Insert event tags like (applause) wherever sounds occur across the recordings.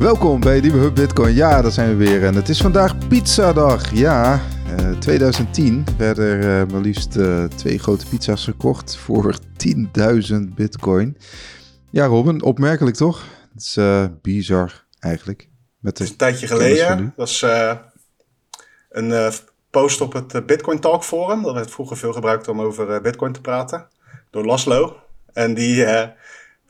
Welkom bij Nieuwe Hub Bitcoin. Ja, daar zijn we weer. En het is vandaag pizzadag. Ja, uh, 2010 werden er uh, maar liefst uh, twee grote pizza's gekocht voor 10.000 Bitcoin. Ja, Robin, opmerkelijk toch? Het is bizar eigenlijk. Met het is een tijdje geleden. Dat was een post op het Bitcoin Talk Forum. Dat werd vroeger veel gebruikt om over Bitcoin te praten. Door Laszlo. En die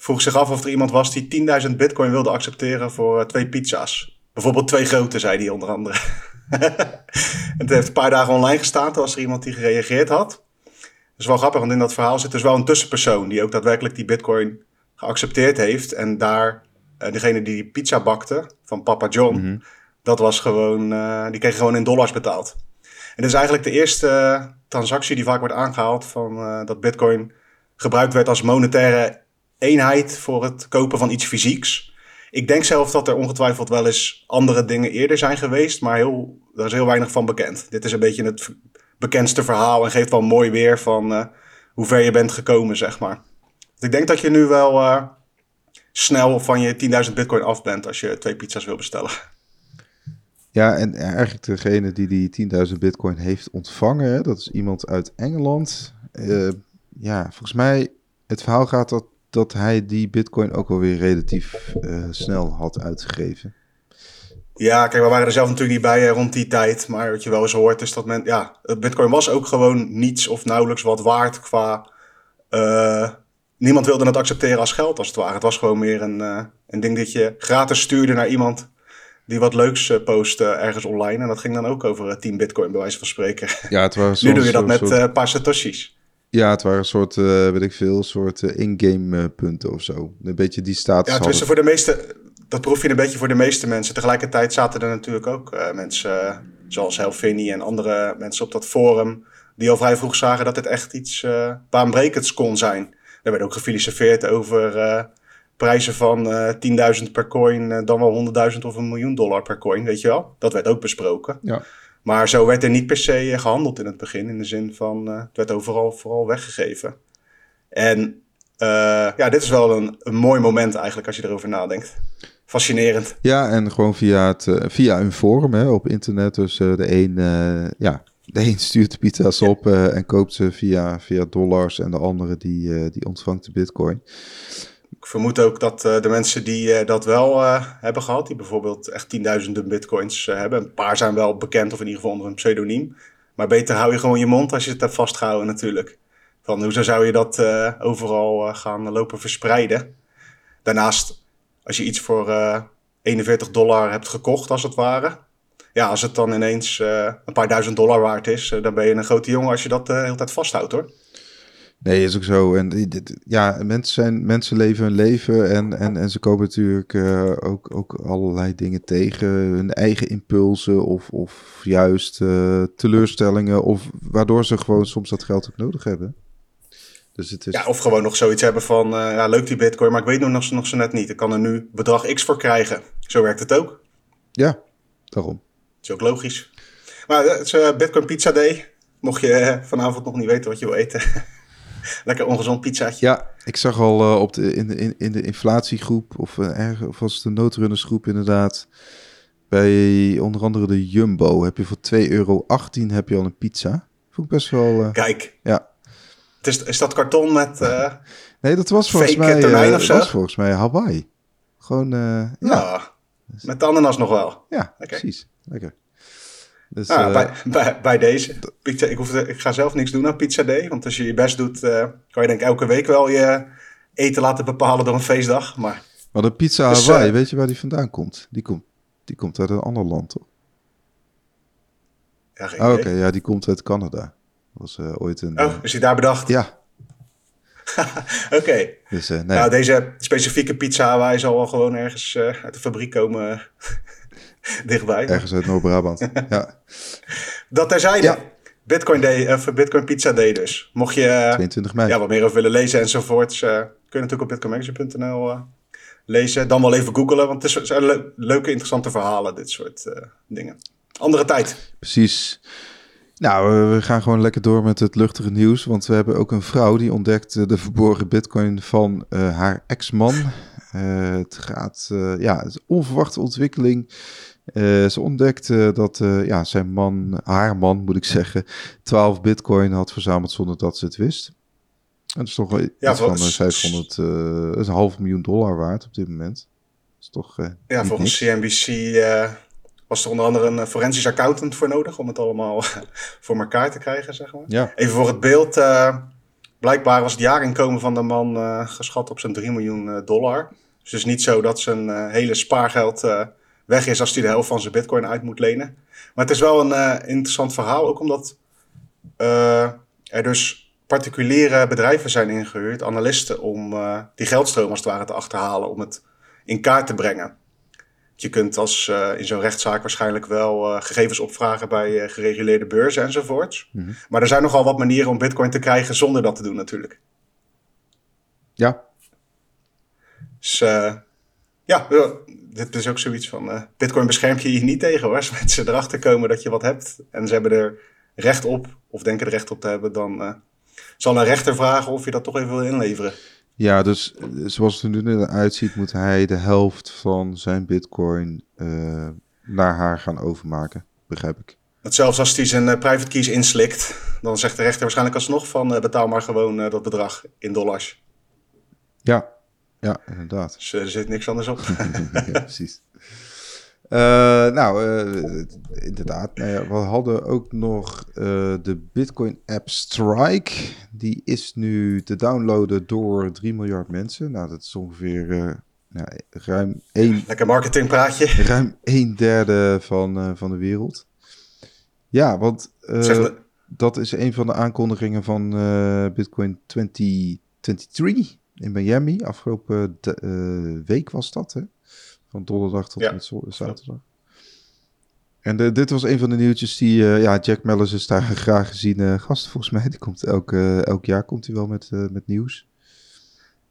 vroeg zich af of er iemand was die 10.000 bitcoin wilde accepteren voor uh, twee pizza's. Bijvoorbeeld twee grote, zei hij onder andere. (laughs) het heeft een paar dagen online gestaan, toen was er iemand die gereageerd had. Dat is wel grappig, want in dat verhaal zit dus wel een tussenpersoon die ook daadwerkelijk die bitcoin geaccepteerd heeft. En daar, uh, degene die die pizza bakte, van Papa John, mhm. dat was gewoon, uh, die kreeg gewoon in dollars betaald. En dat is eigenlijk de eerste transactie die vaak wordt aangehaald van dat bitcoin gebruikt werd als monetaire eenheid voor het kopen van iets fysieks. Ik denk zelf dat er ongetwijfeld wel eens andere dingen eerder zijn geweest, maar heel, daar is heel weinig van bekend. Dit is een beetje het bekendste verhaal en geeft wel mooi weer van uh, hoe ver je bent gekomen, zeg maar. Dus ik denk dat je nu wel uh, snel van je 10.000 bitcoin af bent als je twee pizza's wil bestellen. Ja, en eigenlijk degene die die 10.000 bitcoin heeft ontvangen, dat is iemand uit Engeland. Uh, ja, volgens mij, het verhaal gaat dat dat hij die bitcoin ook alweer relatief uh, snel had uitgegeven. Ja, kijk, we waren er zelf natuurlijk niet bij rond die tijd. Maar wat je wel eens hoort is dat men... Ja, bitcoin was ook gewoon niets of nauwelijks wat waard qua... Uh, niemand wilde het accepteren als geld, als het ware. Het was gewoon meer een, uh, een ding dat je gratis stuurde naar iemand... die wat leuks postte ergens online. En dat ging dan ook over 10 bitcoin, bij wijze van spreken. Ja, het was (laughs) nu doe je dat met een paar satoshis. Ja, het waren een soort, uh, weet ik veel, soort uh, in-game uh, punten of zo. Een beetje die status. Ja, tussen voor de meeste, dat proef je een beetje voor de meeste mensen. Tegelijkertijd zaten er natuurlijk ook mensen zoals Helfini en andere mensen op dat forum. die al vrij vroeg zagen dat dit echt iets baanbrekends kon zijn. Er werd ook gefilosofeerd over prijzen van 10.000 per coin, dan wel 100.000 of een miljoen dollar per coin, weet je wel. Dat werd ook besproken. Ja. Maar zo werd er niet per se eh, gehandeld in het begin. In de zin van, uh, het werd overal vooral weggegeven. En uh, ja, dit is wel een, een mooi moment eigenlijk als je erover nadenkt. Fascinerend. Ja, en gewoon via, het, via een forum hè, op internet. Dus de een, ja, de een stuurt de pizza's op en koopt ze via, via dollars. En de andere die, die ontvangt de bitcoin ik vermoed ook dat uh, de mensen die uh, dat wel uh, hebben gehad, die bijvoorbeeld echt tienduizenden bitcoins hebben, een paar zijn wel bekend of in ieder geval onder een pseudoniem. Maar beter hou je gewoon je mond als je het hebt vastgehouden natuurlijk. Van hoezo zou je dat overal gaan lopen verspreiden? Daarnaast, als je iets voor 41 dollar hebt gekocht als het ware. Ja, als het dan ineens een paar duizend dollar waard is, dan ben je een grote jongen als je dat de hele tijd vasthoudt hoor. Nee, is ook zo. En ja, mensen, zijn, mensen leven hun leven en, en, en ze komen natuurlijk uh, ook, ook allerlei dingen tegen. Hun eigen impulsen of, of juist uh, teleurstellingen. Of waardoor ze gewoon soms dat geld ook nodig hebben. Dus het is... Ja, of gewoon nog zoiets hebben van, uh, ja, leuk die bitcoin, maar ik weet nog, nog zo net niet. Ik kan er nu bedrag X voor krijgen. Zo werkt het ook. Ja, daarom. Dat is ook logisch. Maar het is Bitcoin Pizza Day. Mocht je vanavond nog niet weten wat je wil eten. (laughs) (laughs) Lekker ongezond pizzaatje. Ja, ik zag al uh, op de, in, de, in, in de inflatiegroep, of, uh, of was het de noodrunnersgroep inderdaad, bij onder andere de Jumbo, heb je voor 2,18 euro heb je al een pizza. Vond ik best wel... Uh, Kijk. Ja. Het is, is dat karton met (laughs) Nee, dat was volgens mij, dat was volgens mij Hawaii. Gewoon, ja. Nou, met de ananas nog wel. Ja, precies. Lekker. Dus, nou, uh, bij, bij, bij, deze. Pizza, ik, hoef, ik ga zelf niks doen aan Pizza Day. Want als je je best doet, uh, kan je denk ik elke week wel je eten laten bepalen door een feestdag. Maar, maar de pizza dus, Hawaii, uh, weet je waar die vandaan komt? Die komt, die komt uit een ander land, toch? Ja, oh, Oké, okay, ja, die komt uit Canada. Was ooit een... Oh, is daar bedacht? Ja. (laughs) Oké. Okay. Dus, nee. Nou, deze specifieke pizza Hawaii zal wel gewoon ergens uit de fabriek komen (laughs) dichtbij. Ergens uit Noord-Brabant, (laughs) ja. Dat terzijde. Ja. Bitcoin, Day, of Bitcoin Pizza Day dus. Mocht je 22 mei. Ja, wat meer over willen lezen enzovoorts, uh, kun je natuurlijk op bitcoinmagazine.nl uh, lezen. Dan wel even googlen, want het zijn le leuke, interessante verhalen, dit soort uh, dingen. Andere tijd. Precies. Nou, we gaan gewoon lekker door met het luchtige nieuws. Want we hebben ook een vrouw die ontdekt de verborgen bitcoin van haar ex-man. het gaat, ja, het is een onverwachte ontwikkeling. Ze ontdekte dat ja, zijn man, haar man moet ik zeggen, 12 bitcoin had verzameld zonder dat ze het wist. En dat is toch wel ja, iets van 500, uh, is een half miljoen dollar waard op dit moment. Dat is toch, ja, volgens CNBC was er onder andere een forensisch accountant voor nodig om het allemaal (laughs) voor elkaar te krijgen, zeg maar. Ja. Even voor het beeld. Blijkbaar was het jaarinkomen van de man uh, geschat op zo'n 3 miljoen dollar. Dus het is niet zo dat zijn uh, hele spaargeld weg is als hij de helft van zijn bitcoin uit moet lenen. Maar het is wel een interessant verhaal, ook omdat er dus particuliere bedrijven zijn ingehuurd, analisten, om die geldstroom als het ware te achterhalen, om het in kaart te brengen. Je kunt als, in zo'n rechtszaak waarschijnlijk wel gegevens opvragen bij gereguleerde beurzen enzovoorts. Mm -hmm. Maar er zijn nogal wat manieren om bitcoin te krijgen zonder dat te doen natuurlijk. Ja. Dus ja, dit is ook zoiets van bitcoin beschermt je je niet tegen hoor. (laughs) Als mensen erachter komen dat je wat hebt en ze hebben er recht op of denken er recht op te hebben, dan zal een rechter vragen of je dat toch even wil inleveren. Ja, dus zoals het er nu uitziet, moet hij de helft van zijn bitcoin uh, naar haar gaan overmaken, begrijp ik. Dat zelfs als hij zijn private keys inslikt, dan zegt de rechter waarschijnlijk alsnog van betaal maar gewoon dat bedrag in dollars. Ja, ja, inderdaad. Dus er zit niks anders op. (laughs) ja, precies. Uh, nou, uh, inderdaad. Nou ja, we hadden ook nog uh, de Bitcoin app Strike. Die is nu te downloaden door 3 miljard mensen. Nou, dat is ongeveer nou, ruim 1... Lekker marketingpraatje. Ruim een derde van, van de wereld. Ja, want dat is een van de aankondigingen van Bitcoin 2023 in Miami. Afgelopen week was dat, hè? Van donderdag tot ja. zaterdag. En de, dit was een van de nieuwtjes die, uh, ja, Jack Mellis is daar graag gezien uh, gast volgens mij. (laughs) Die komt elk, uh, elk jaar komt hij wel met, met nieuws.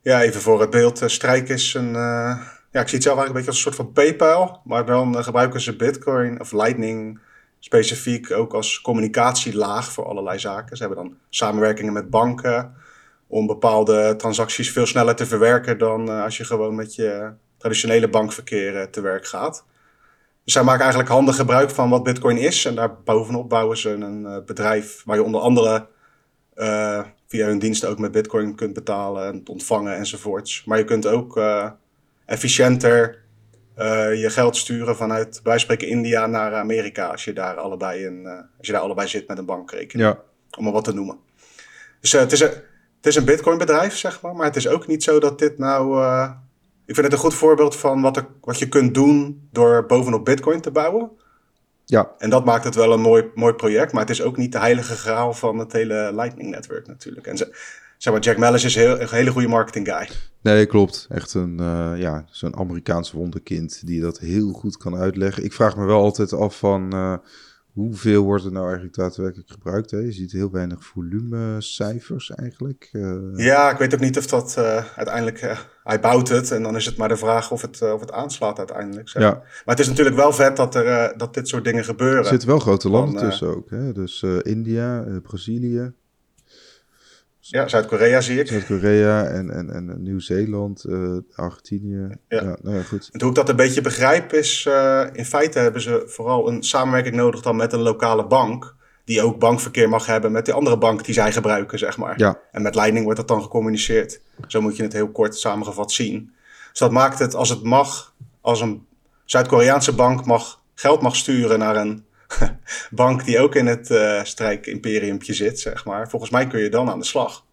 Ja, even voor het beeld. Strijk is een, ja, ik zie het zelf eigenlijk een beetje als een soort van PayPal. Maar dan gebruiken ze Bitcoin of Lightning specifiek ook als communicatielaag voor allerlei zaken. Ze hebben dan samenwerkingen met banken om bepaalde transacties veel sneller te verwerken dan als je gewoon met je traditionele bankverkeer te werk gaat. Dus zij maken eigenlijk handig gebruik van wat Bitcoin is. En daar bovenop bouwen ze een uh, bedrijf waar je onder andere uh, via hun diensten ook met Bitcoin kunt betalen en ontvangen enzovoorts. Maar je kunt ook uh, efficiënter je geld sturen vanuit, bij spreken, India naar Amerika. Als je daar allebei, een, als je daar allebei zit met een bankrekening. Ja. Om maar wat te noemen. Dus het is een, het is een Bitcoin bedrijf, zeg maar. Maar het is ook niet zo dat dit nou ik vind het een goed voorbeeld van wat, er, wat je kunt doen door bovenop Bitcoin te bouwen. Ja. En dat maakt het wel een mooi, mooi project, maar het is ook niet de heilige graal van het hele Lightning-netwerk natuurlijk. En ze, zeg maar, Jack Mellis is heel, een hele goede marketing guy. Nee, klopt. Echt een, uh, ja, zo'n Amerikaans wonderkind die dat heel goed kan uitleggen. Ik vraag me wel altijd af van... Uh, hoeveel wordt er nou eigenlijk daadwerkelijk gebruikt? Hè? Je ziet heel weinig volumecijfers eigenlijk. Uh... Ja, ik weet ook niet of dat uh, uiteindelijk... Uh, hij bouwt het en dan is het maar de vraag of het, of het aanslaat uiteindelijk. Zeg. Ja. Maar het is natuurlijk wel vet dat, er, dat dit soort dingen gebeuren. Er zitten wel grote landen tussen ook. Hè? Dus India, Brazilië. Ja, Zuid-Korea zie ik. Zuid-Korea en, en, en Nieuw-Zeeland, uh, Argentinië. Ja. ja. nou ja, goed. En hoe ik dat een beetje begrijp is, uh, in feite hebben ze vooral een samenwerking nodig dan met een lokale bank. Die ook bankverkeer mag hebben met die andere bank die zij gebruiken, zeg maar. Ja. En met Lightning wordt dat dan gecommuniceerd. Zo moet je het heel kort samengevat zien. Dus dat maakt het, als het mag, als een Zuid-Koreaanse bank mag, geld mag sturen naar een (laughs) bank die ook in het uh, strijk-imperiumpje zit, zeg maar. Volgens mij kun je dan aan de slag.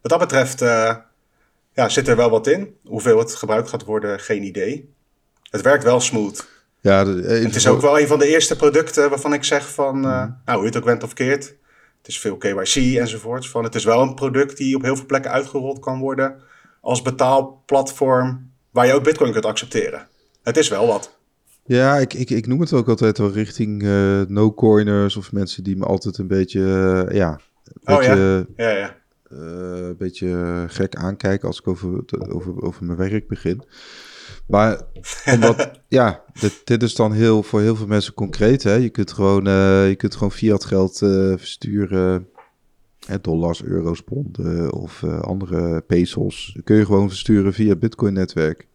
Wat dat betreft uh, ja, zit er wel wat in. Hoeveel het gebruikt gaat worden, geen idee. Het werkt wel smooth. Ja, het is ook wel een van de eerste producten waarvan ik zeg van, uh, nou, hoe je het ook went of keert. Het is veel KYC enzovoorts. Van, het is wel een product die op heel veel plekken uitgerold kan worden als betaalplatform waar je ook bitcoin kunt accepteren. Het is wel wat. Ja, ik, ik, ik noem het ook altijd wel richting uh, no-coiners of mensen die me altijd een beetje, uh, ja, een oh, beetje, ja? Ja, ja. Uh, een beetje gek aankijken als ik over, over, over mijn werk begin. Maar omdat, (laughs) ja, dit, dit is dan heel, voor heel veel mensen concreet. Hè? Je kunt gewoon, je kunt gewoon fiat geld versturen, hè, dollars, euro's, ponden of andere pesos. kun je gewoon versturen via het Bitcoin-netwerk.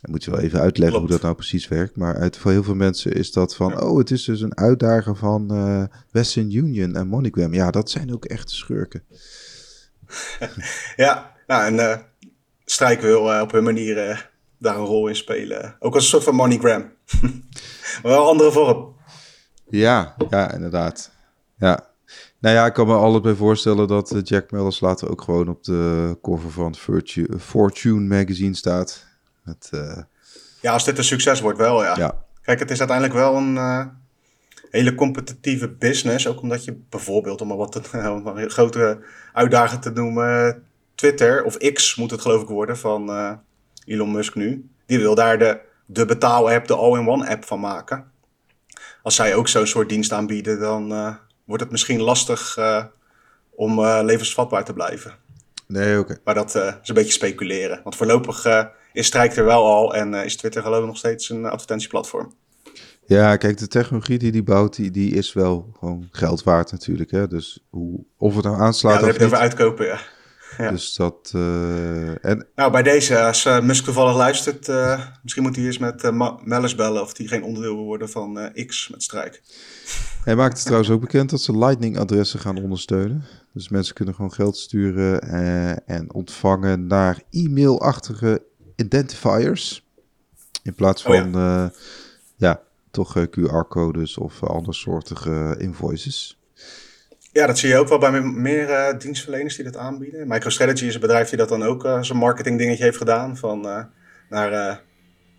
Dan moet je wel even uitleggen hoe dat nou precies werkt. Maar uit, voor heel veel mensen is dat van... oh, het is dus een uitdager van uh, Western Union en MoneyGram. Ja, dat zijn ook echte schurken. (laughs) ja, nou en uh, Strijk wil uh, op hun manier daar een rol in spelen. Ook als een soort van MoneyGram. (laughs) maar wel andere vorm. Ja, ja, inderdaad. Ja. Nou ja, ik kan me altijd bij voorstellen dat Jack Mellers later ook gewoon op de cover van Fortune magazine staat. Uh... Ja, als dit een succes wordt wel, ja. ja. Kijk, het is uiteindelijk wel een uh, hele competitieve business. Ook omdat je bijvoorbeeld, om wat (laughs) een grote uitdaging te noemen... Twitter, of X moet het geloof ik worden, van uh, Elon Musk nu. Die wil daar de, de betaal-app, de all-in-one app van maken. Als zij ook zo'n soort dienst aanbieden, dan wordt het misschien lastig om levensvatbaar te blijven. Nee, oké. Maar dat is een beetje speculeren. Want voorlopig is Strijk er wel al en uh, is Twitter geloof ik nog steeds een advertentieplatform. Ja, kijk, de technologie die die bouwt, die, die is wel gewoon geld waard natuurlijk. Hè? Dus hoe, of het nou aanslaat ja, dan heb je over uitkopen, ja. ja. Dus dat... Uh, en... Nou, bij deze, als uh, Musk toevallig luistert, uh, misschien moet hij eens met uh, Mellis bellen of die geen onderdeel wil worden van X met Strijk. Hij maakt het trouwens ook bekend dat ze Lightning-adressen gaan ondersteunen. Dus mensen kunnen gewoon geld sturen en ontvangen naar e-mailachtige identifiers. In plaats oh van, ja. ja. toch eh, QR-codes of andersoortige invoices. Ja, dat zie je ook wel bij meer dienstverleners die dat aanbieden. MicroStrategy is een bedrijf die dat dan ook zo'n marketing dingetje heeft gedaan. Van naar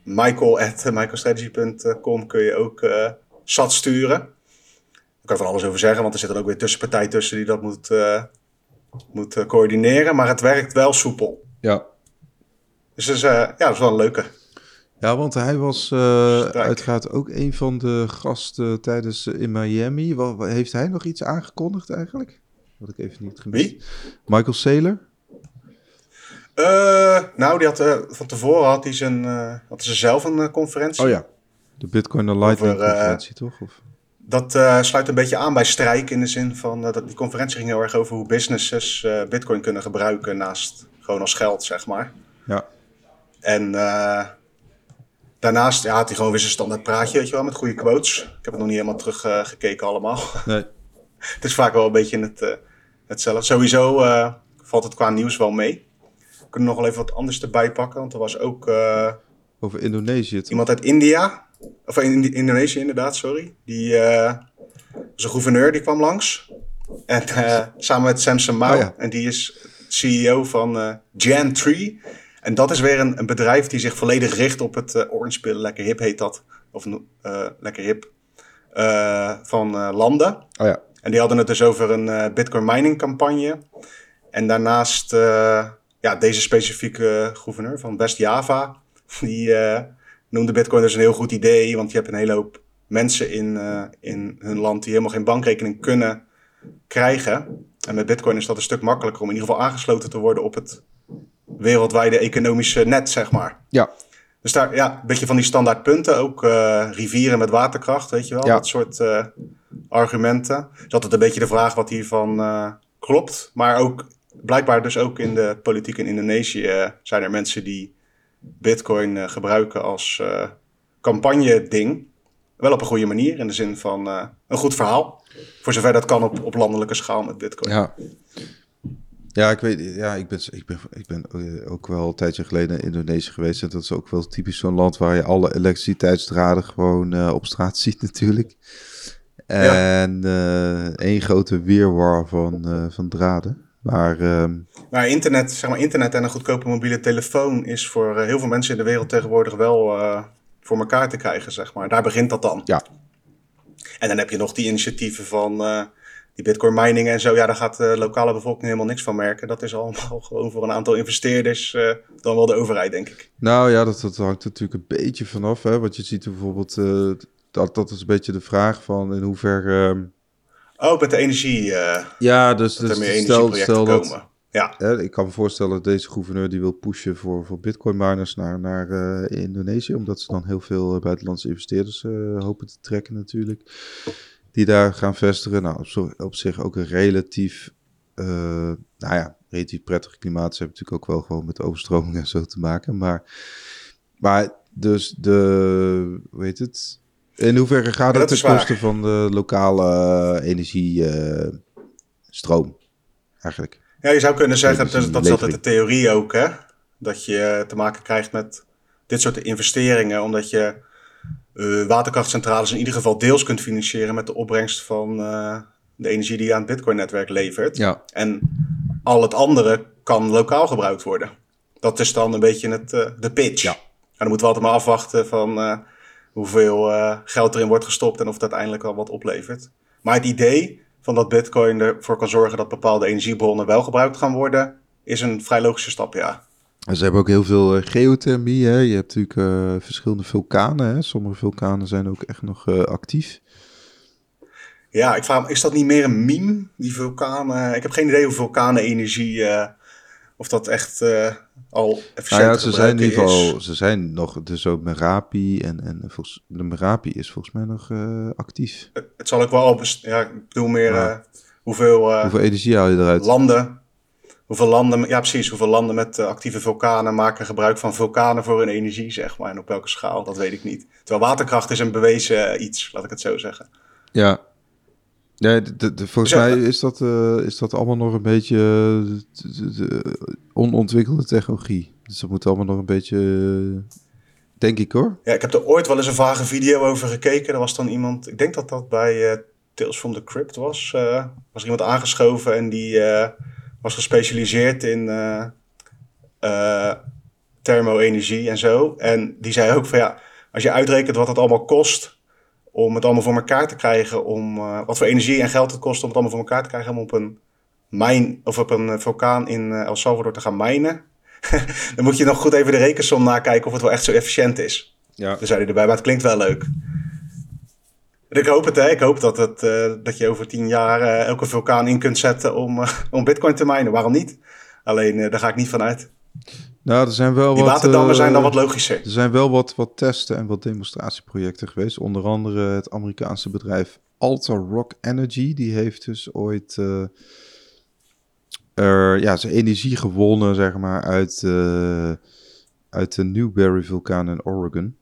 michael at microstrategy.com kun je ook SAT sturen. Daar kan je van alles over zeggen, want er zit er ook weer tussenpartij tussen die dat moet, moet coördineren. Maar het werkt wel soepel. Ja, dus dat is, uh, ja, dat is wel een leuke. Ja, want hij was uitgaat ook een van de gasten tijdens uh, in Miami. Wat, heeft hij nog iets aangekondigd eigenlijk? Wat ik even niet gemist. Wie? Michael Saylor? nou, die had, van tevoren had hij, zijn, had ze zelf een conferentie. Oh ja, de Bitcoin Lightning conferentie, toch? Of? Dat sluit een beetje aan bij Strijk in de zin van dat die conferentie ging heel erg over hoe businesses Bitcoin kunnen gebruiken naast gewoon als geld, zeg maar. Ja. En uh, daarnaast ja, had hij gewoon weer zijn standaard praatje, weet je wel, met goede quotes. Ik heb het nog niet helemaal teruggekeken uh, allemaal. (laughs) Nee. het is vaak wel een beetje het, uh, hetzelfde. Sowieso uh, valt het qua nieuws wel mee. We kunnen nog wel even wat anders erbij pakken, want er was ook... Over Indonesië, Iemand uit India, of in Indonesië inderdaad, sorry. Die was een gouverneur, die kwam langs. En samen met Samson Mao. Oh, ja. En die is CEO van Jan Tree. En dat is weer een, een bedrijf die zich volledig richt op het uh, orange pillen. Lekker hip heet dat. Of uh, lekker hip. Uh, van landen. Oh ja. En die hadden het dus over een bitcoin mining campagne. En daarnaast ja, deze specifieke gouverneur van West-Java. (laughs) Die noemde bitcoin dus een heel goed idee. Want je hebt een hele hoop mensen in, in hun land die helemaal geen bankrekening kunnen krijgen. En met bitcoin is dat een stuk makkelijker om in ieder geval aangesloten te worden op het wereldwijde economische net, zeg maar. Ja. Dus daar, ja, een beetje van die standaard punten. Ook uh, rivieren met waterkracht, weet je wel. Ja. Dat soort uh, argumenten. is altijd een beetje de vraag wat hiervan uh, klopt. Maar ook blijkbaar dus ook in de politiek in Indonesië zijn er mensen die bitcoin gebruiken als campagne-ding. Wel op een goede manier, in de zin van een goed verhaal. Voor zover dat kan op, op landelijke schaal met bitcoin. Ja. Ja, ik weet, ja, ik ben, ik ben, ik ben eh, ook wel een tijdje geleden in Indonesië geweest. En dat is ook wel typisch zo'n land waar je alle elektriciteitsdraden gewoon uh, op straat (laughs) ziet natuurlijk. En uh, één grote weerwar van, uh, van draden. Maar, uh, maar, internet, zeg maar internet en een goedkope mobiele telefoon is voor heel veel mensen in de wereld tegenwoordig wel voor elkaar te krijgen, zeg maar. Daar begint dat dan. Ja. En dan heb je nog die initiatieven van die bitcoin mining en zo, ja, daar gaat de lokale bevolking helemaal niks van merken. Dat is allemaal (laughs) gewoon voor een aantal investeerders, uh, dan wel de overheid, denk ik. Nou ja, dat, dat hangt natuurlijk een beetje vanaf. Hè? Want je ziet bijvoorbeeld, uh, dat, dat is een beetje de vraag van in hoeverre... Uh, oh, met de energie. Uh, ja, dus, dus stel, stel dat, komen. Ja. Hè, ik kan me voorstellen dat deze gouverneur die wil pushen voor, voor bitcoin miners naar, naar Indonesië. Omdat ze dan heel veel buitenlandse investeerders hopen te trekken natuurlijk die daar gaan vestigen. Nou, op, op zich ook een relatief, uh, nou ja, relatief prettig klimaat. Ze hebben natuurlijk ook wel gewoon met overstroming en zo te maken. Maar Maar dus de, heet het? In hoeverre gaat het ten koste van de lokale energiestroom eigenlijk? Ja, je zou kunnen zeggen, dat, dat is altijd de theorie ook, hè? Dat je te maken krijgt met dit soort investeringen, omdat je uh, waterkrachtcentrales in ieder geval deels kunt financieren met de opbrengst van uh, de energie die je aan het Bitcoin-netwerk levert. Ja. En al het andere kan lokaal gebruikt worden. Dat is dan een beetje het, uh, de pitch. Ja. En dan moeten we altijd maar afwachten van hoeveel geld erin wordt gestopt en of dat uiteindelijk al wat oplevert. Maar het idee van dat Bitcoin ervoor kan zorgen dat bepaalde energiebronnen wel gebruikt gaan worden, is een vrij logische stap, ja. Ze hebben ook heel veel uh, geothermie. Hè? Je hebt natuurlijk uh, verschillende vulkanen. Hè? Sommige vulkanen zijn ook echt nog uh, actief. Ja, ik vraag me, is dat niet meer een meme, die vulkanen? Ik heb geen idee hoe vulkanenenergie, of dat echt al efficiënt nou ja, ze zijn in ieder geval, ze zijn nog, dus ook Merapi en, en volgens, de Merapi is volgens mij nog actief. Het, het, zal ook wel, ja, ik bedoel meer ja. hoeveel, hoeveel energie haal je eruit? Landen hoeveel landen, ja precies, hoeveel landen met uh, actieve vulkanen maken gebruik van vulkanen voor hun energie, zeg maar. En op welke schaal, dat weet ik niet. Terwijl waterkracht is een bewezen uh, iets, laat ik het zo zeggen. Ja. De, de, volgens mij is dat, uh, is dat allemaal nog een beetje onontwikkelde technologie. Dus dat moet allemaal nog een beetje, denk ik hoor. Ja, ik heb er ooit wel eens een vage video over gekeken. Er was dan iemand, ik denk dat dat bij Tales from the Crypt was. was er iemand aangeschoven en die was gespecialiseerd in uh, thermo-energie en zo. En die zei ook van ja, als je uitrekent wat het allemaal kost om het allemaal voor elkaar te krijgen, om uh, wat voor energie en geld het kost om het allemaal voor elkaar te krijgen om op een mijn of op een vulkaan in El Salvador te gaan mijnen. (laughs) dan moet je nog goed even de rekensom nakijken of het wel echt zo efficiënt is. Ja. Dan zei hij erbij, maar het klinkt wel leuk. Ik hoop het, hè. Ik hoop dat, het, uh, dat je over tien jaar uh, elke vulkaan in kunt zetten om, uh, (laughs) om bitcoin te minen. Waarom niet? Alleen, daar ga ik niet van uit. Nou, er zijn wel Die wat... waterdammen zijn dan wat logischer. Er zijn wel wat, wat testen en wat demonstratieprojecten geweest. Onder andere het Amerikaanse bedrijf Alta Rock Energy. Die heeft dus ooit... er, ja, zijn energie gewonnen, zeg maar, uit, uit de Newberry-vulkaan in Oregon.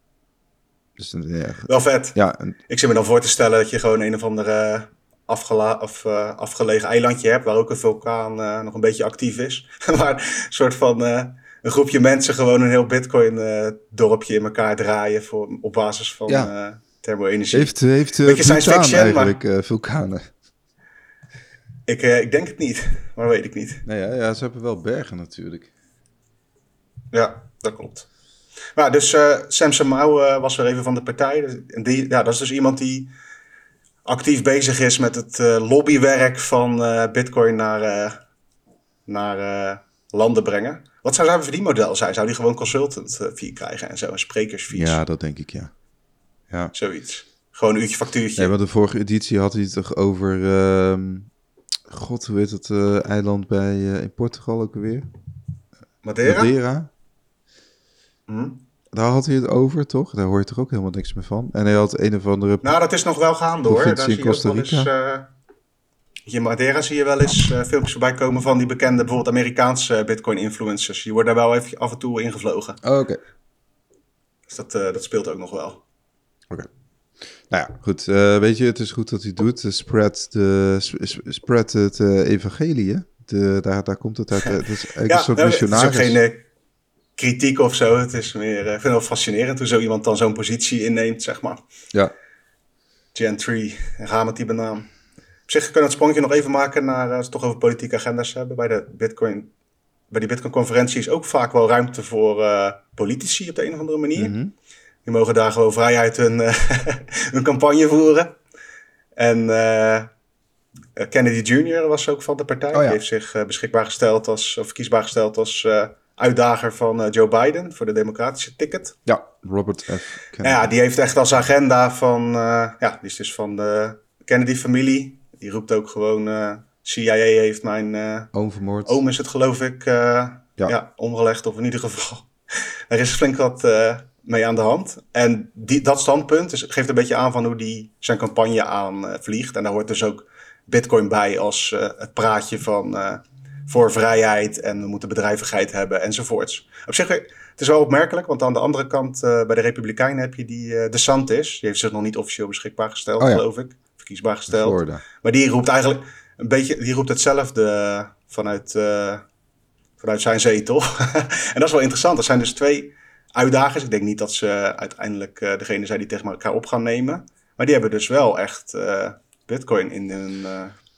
Dus, ja, Wel vet. Ja, Ik zit me dan voor te stellen dat je gewoon een of andere afgela of, uh, afgelegen eilandje hebt... waar ook een vulkaan uh, nog een beetje actief is. (laughs) waar een soort van uh, een groepje mensen gewoon een heel bitcoin-dorpje in elkaar draaien... Voor, op basis van ja. thermo-energie. Heeft, heeft Beetje science fiction, eigenlijk maar... vulkanen? Ik, ik denk het niet, (laughs) maar weet ik niet. Nee, ja, ja, ze hebben wel bergen natuurlijk. Ja, dat klopt. Maar dus uh, Sam Samau uh, was weer even van de partij. En die, ja, dat is dus iemand die actief bezig is met het uh, lobbywerk van Bitcoin naar, naar landen brengen. Wat zou zijn verdienmodel zijn? Zou die gewoon consultant fee krijgen en zo, een sprekersfees? Ja, dat denk ik, ja. ja. Zoiets. Gewoon een uurtje factuurtje. Nee, maar de vorige editie had hij het toch over... Uh, God, hoe heet het eiland bij, in Portugal ook alweer? Madeira? Madeira. Hm? Daar had hij het over, toch? Daar hoor je toch ook helemaal niks meer van. En hij had een of andere... Nou, dat is nog wel gaande hoor. Daar zie je Costa Rica. Eens, uh, in Madeira zie je wel eens uh, filmpjes voorbij komen van die bekende, bijvoorbeeld Amerikaanse Bitcoin-influencers. Die worden daar wel even af en toe ingevlogen. Oh, Oké. Okay. Dus dat, uh, dat speelt ook nog wel. Oké. Okay. Nou ja, goed. weet je, het is goed dat hij doet. Spread, de, spread het evangelie, de, daar, daar komt het uit. Het (laughs) is eigenlijk ja, een soort nou, missionaris. Het is ook geen kritiek of zo. Het is meer, uh, ik vind het wel fascinerend hoe zo iemand dan zo'n positie inneemt, zeg maar. Ja. Gen 3, ga met die banaam. Op zich kunnen we het sprongje nog even maken naar, als we het toch over politieke agenda's hebben. Bij, de Bitcoin, bij die Bitcoin-conferentie is ook vaak wel ruimte voor uh, politici op de een of andere manier. Mm -hmm. Die mogen daar gewoon vrijheid hun, uh, (laughs) hun campagne voeren. En Kennedy Jr. was ook van de partij. Oh, ja. Die heeft zich beschikbaar gesteld als, of verkiesbaar gesteld als uitdager van uh, Joe Biden voor de democratische ticket. Ja, Robert F. Kennedy. Ja, die heeft echt als agenda van, uh, ja, die is dus van de Kennedy-familie. Die roept ook gewoon, uh, CIA heeft mijn oom vermoord. Oom is het geloof ik, ja. ja. omgelegd of in ieder geval. (laughs) er is flink wat mee aan de hand. En die, dat standpunt dus, geeft een beetje aan van hoe die zijn campagne aanvliegt. en daar hoort dus ook Bitcoin bij als het praatje van voor vrijheid en we moeten bedrijvigheid hebben enzovoorts. Op zich, het Het is wel opmerkelijk, want aan de andere kant bij de Republikeinen heb je die uh, DeSantis. Die heeft zich nog niet officieel beschikbaar gesteld, oh geloof ik. Verkiesbaar gesteld. Maar die roept eigenlijk een beetje, die roept hetzelfde vanuit, vanuit zijn zetel. (laughs) en dat is wel interessant. Er zijn dus twee uitdagers. Ik denk niet dat ze uiteindelijk degene zijn die tegen elkaar op gaan nemen. Maar die hebben dus wel echt Bitcoin in hun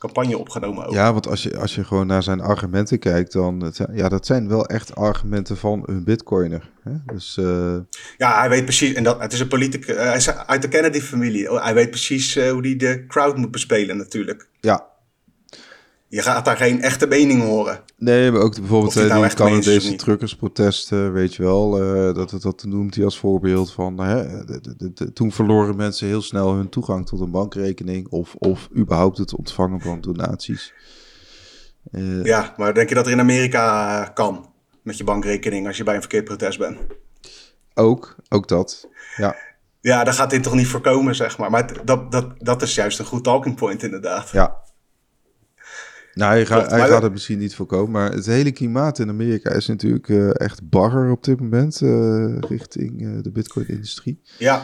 campagne opgenomen. Ook. Ja, want als je, als je gewoon naar zijn argumenten kijkt, dan ja, dat zijn wel echt argumenten van een bitcoiner. Hè? Dus, uh... Ja, hij weet precies, en dat, het is een politicus, hij is uit de Kennedy-familie. Oh, hij weet precies uh, hoe hij de crowd moet bespelen natuurlijk. Ja, je gaat daar geen echte mening horen. Nee, maar ook bijvoorbeeld uh, nou die Canadese truckersprotesten, weet je wel. Uh, dat, dat, dat noemt hij als voorbeeld van... Hè, de, de, toen verloren mensen heel snel hun toegang tot een bankrekening... of, of überhaupt het ontvangen van donaties. Uh, ja, maar denk je dat er in Amerika kan met je bankrekening... als je bij een verkeerd protest bent? Ook, ook dat, ja. Ja, daar gaat dit toch niet voorkomen, zeg maar. Maar dat, dat, dat is juist een goed talking point, inderdaad. Ja, nou, hij, gaat, hij gaat het misschien niet voorkomen, maar het hele klimaat in Amerika is natuurlijk uh, echt bagger op dit moment uh, richting uh, de Bitcoin-industrie. Ja.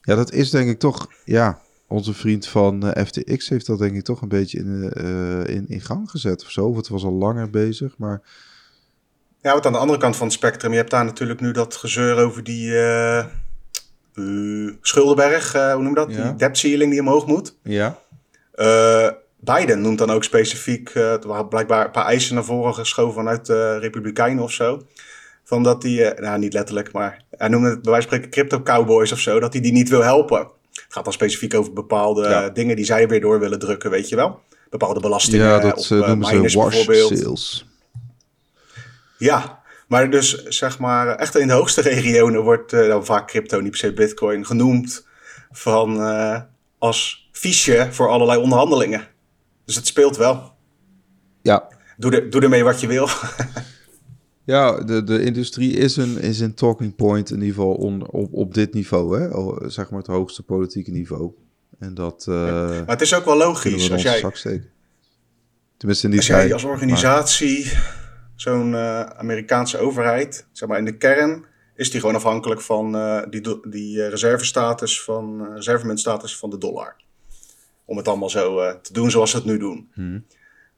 Ja, dat is denk ik toch, ja, onze vriend van FTX heeft dat denk ik toch een beetje in, in, in gang gezet of zo. Of het was al langer bezig, maar... Ja, wat aan de andere kant van het spectrum, je hebt daar natuurlijk nu dat gezeur over die Schuldenberg, hoe noem je dat? Die debt ceiling die omhoog moet. Ja. Biden noemt dan ook specifiek, er waren blijkbaar een paar eisen naar voren geschoven vanuit de Republikeinen of zo. Van dat die, uh, nou niet letterlijk, maar hij noemde het bij wijze van spreken crypto cowboys of zo, dat hij die niet wil helpen. Het gaat dan specifiek over bepaalde dingen die zij weer door willen drukken, weet je wel. Bepaalde belastingen ja, dat, op uh, miners bijvoorbeeld. Sales. Ja, maar dus zeg maar, echt in de hoogste regionen wordt dan vaak crypto, niet per se bitcoin, genoemd van als fiche voor allerlei onderhandelingen. Dus het speelt wel. Ja. Doe, doe ermee wat je wil. (laughs) ja, de, de industrie is een, is een talking point in ieder geval on, op, op dit niveau. Hè? zeg maar het hoogste politieke niveau. En dat... Uh, Maar het is ook wel logisch als jij... Tenminste in die als jij als organisatie, zo'n uh, Amerikaanse overheid, zeg maar in de kern, is die gewoon afhankelijk van uh, die, die reservestatus van, reservemuntstatus van de dollar om het allemaal zo uh, te doen zoals ze het nu doen. Hmm.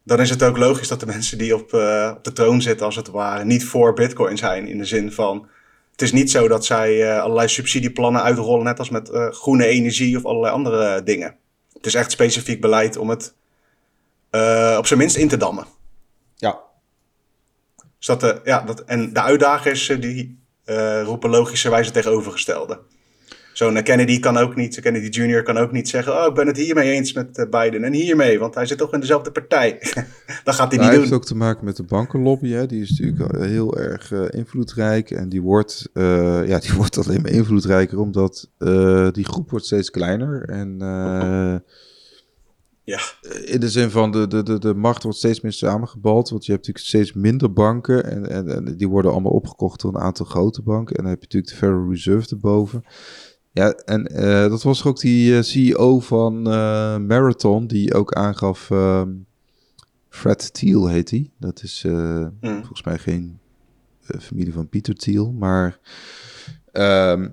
Dan is het ook logisch dat de mensen die op, uh, op de troon zitten, als het ware, niet voor Bitcoin zijn. In de zin van, het is niet zo dat zij uh, allerlei subsidieplannen uitrollen, net als met groene energie of allerlei andere dingen. Het is echt specifiek beleid om het op zijn minst in te dammen. Ja. Dus dat, ja, dat, en de uitdagers die roepen logischerwijze tegenovergestelde. Zo'n Kennedy kan ook niet, Kennedy Jr. kan ook niet zeggen: Oh, ik ben het hiermee eens met uh, Biden en hiermee, want hij zit toch in dezelfde partij. (laughs) dat gaat hij niet doen. Hij heeft ook te maken met de bankenlobby, hè? die is natuurlijk heel erg uh, invloedrijk. En die wordt, uh, ja, die (laughs) wordt alleen maar invloedrijker, omdat die groep wordt steeds kleiner. En ja. in de zin van de, de, de, de macht wordt steeds meer samengebald. Want je hebt natuurlijk steeds minder banken. En, en, en die worden allemaal opgekocht door een aantal grote banken. En dan heb je natuurlijk de Federal Reserve erboven. Ja, en uh, dat was ook die uh, CEO van uh, Marathon, die ook aangaf. Uh, Fred Thiel heet hij. Dat is mm. volgens mij geen familie van Peter Thiel. Maar ehm,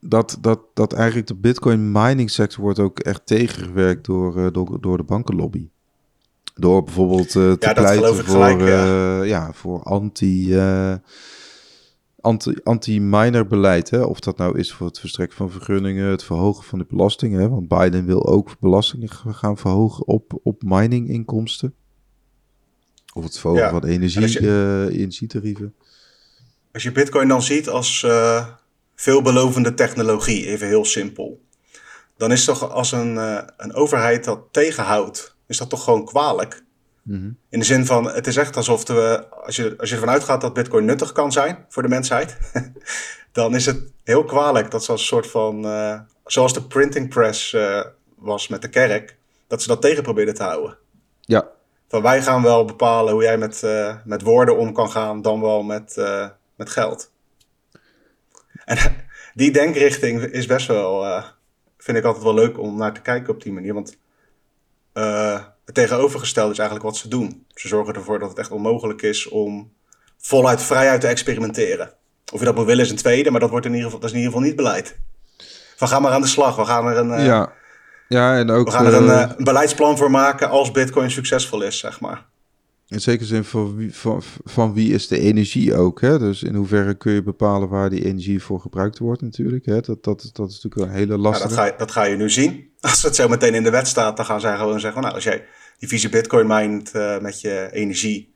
dat, dat, dat eigenlijk de Bitcoin mining sector wordt ook echt tegengewerkt door, door, door de bankenlobby. Door bijvoorbeeld te ja, pleiten voor, gelijk, ja. ja. voor anti anti-miner beleid. Hè? Of dat nou is voor het verstrekken van vergunningen, het verhogen van de belastingen. Hè? Want Biden wil ook belastingen gaan verhogen op, op mininginkomsten. Of het verhogen van energie, uh, energietarieven. Als je Bitcoin dan ziet als uh, veelbelovende technologie, even heel simpel. Dan is toch als een, uh, een overheid dat tegenhoudt, is dat toch gewoon kwalijk. Mhm. In de zin van, het is echt alsof we, als je, als je ervan uitgaat dat Bitcoin nuttig kan zijn voor de mensheid, (laughs) dan is het heel kwalijk dat ze als een soort van, uh, zoals de printing press uh, was met de kerk, dat ze dat tegen probeerden te houden. Ja. Van wij gaan wel bepalen hoe jij met, uh, met woorden om kan gaan, dan wel met, met geld. En (laughs) die denkrichting is best wel, vind ik altijd wel leuk om naar te kijken op die manier. Want het tegenovergestelde is eigenlijk wat ze doen. Ze zorgen ervoor dat het echt onmogelijk is om voluit vrijheid te experimenteren. Of je dat moet willen is een tweede, maar dat, wordt in ieder geval, dat is in ieder geval niet beleid. We gaan maar aan de slag. We gaan er een, ja. Ja, en ook, we gaan er een, een beleidsplan voor maken als Bitcoin succesvol is, zeg maar. In zekere zin van wie, van, van wie is de energie ook. Hè? Dus in hoeverre kun je bepalen waar die energie voor gebruikt wordt natuurlijk. Hè? Dat, dat, dat is natuurlijk een hele lastige... Ja, dat, ga je, dat ga je nu zien. (laughs) Als het zo meteen in de wet staat, dan gaan zij gewoon zeggen... nou, als jij die vieze bitcoin mined uh, met je energie...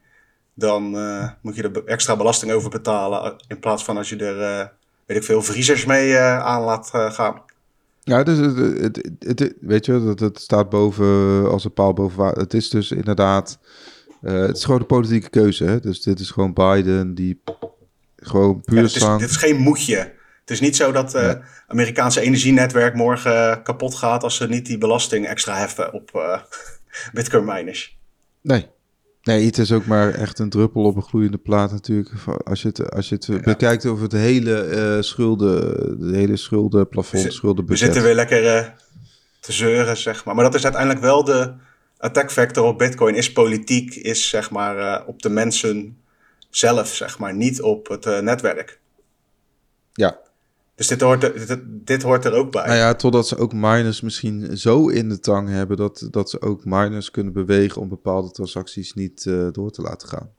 dan uh, moet je er extra belasting over betalen... in plaats van als je er, uh, weet ik veel, vriezers mee aan laat gaan. Ja, dus het, het, het, weet je, dat het staat boven als een paal boven. Het is dus inderdaad uh, het is gewoon een politieke keuze. Hè? Dus dit is gewoon Biden die gewoon puur ja, is, dit is geen moedje. Het is niet zo dat het uh, Amerikaanse energienetwerk morgen kapot gaat als ze niet die belasting extra heffen op (laughs) uh, bitcoin miners. Nee. Nee, het is ook maar echt een druppel op een gloeiende plaat natuurlijk. Als je het, als je het ja. bekijkt over het hele uh, schulden, de hele schuldenplafond, schuldenbudget. We zitten weer lekker te zeuren, zeg maar. Maar dat is uiteindelijk wel de, attack vector op Bitcoin is politiek, is zeg maar uh, op de mensen zelf, zeg maar, niet op het uh, netwerk. Ja. Dus dit hoort, er, dit, dit, hoort er ook bij. Nou ja, totdat ze ook miners misschien zo in de tang hebben dat, dat ze ook miners kunnen bewegen om bepaalde transacties niet uh, door te laten gaan.